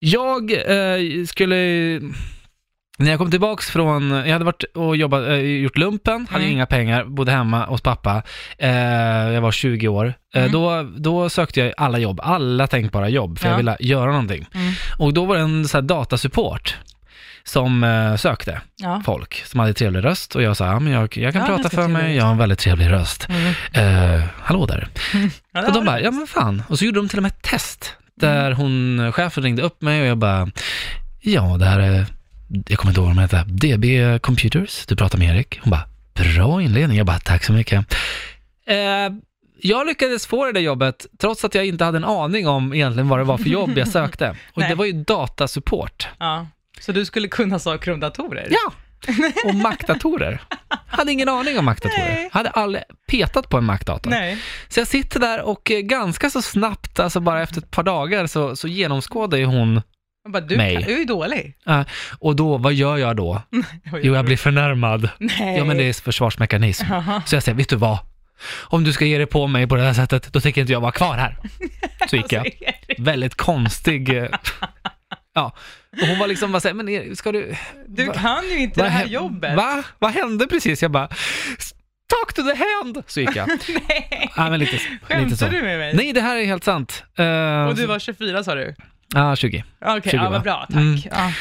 Jag eh, skulle... När jag kom tillbaks från, jag hade varit och jobbat, eh, gjort lumpen, hade Mm. inga pengar, bodde hemma hos pappa. Eh, jag var 20 år. Eh, Mm. då, då sökte jag alla jobb, alla tänkbara jobb, för jag Ja. ville göra någonting. Mm. Och då var det en så här datasupport som eh, sökte Ja. folk som hade trevlig röst och jag sa, ja men jag, jag kan Ja, prata ganska för mig, jag har en väldigt trevlig röst. Mm. Eh, hallå där. Ja, Och de bara, ja men fan. Och så gjorde de till och med ett test. Där hon, chefen ringde upp mig och jag bara, ja det här är, jag kommer inte ihåg vad de heter, DB Computers, du pratar med Erik. Hon bara, bra inledning. Jag bara, tack så mycket. Eh, jag lyckades få det där jobbet trots att jag inte hade en aning om egentligen vad det var för jobb jag sökte. Och det var ju datasupport. ja. Så du skulle kunna saker om datorer? Ja! Och Mac-datorer. Hade ingen aning om Mac-datorer. Nej. Hade aldrig petat på en Mac-dator. Nej. Så jag sitter där och eh, ganska så snabbt, alltså bara efter ett par dagar, så, så genomskådar ju hon, Jag bara, du, Mig. kan, du är ju dålig. och då, vad gör jag då? Jo, jag blir förnärmad. Nej. Ja, men det är försvarsmekanism. Jaha. Så jag säger, vet du vad? Om du ska ge dig på mig på det här sättet, då tänker inte jag vara kvar här. Så gick jag. Alltså, Väldigt konstig. eh, Ja, och hon var liksom bara såhär, men ska du... Du Va- kan ju inte det vad här hä- jobbet. Va? Vad hände precis? Jag bara, talk to the hand! Så gick jag. Nej. Ja, men lite, lite Skämtar så. du med mig? Nej, det här är helt sant. Eh, Och du var 24 sa du? Ja, 20. Okej, 20, ja, va? vad bra, tack. Mm. Ja.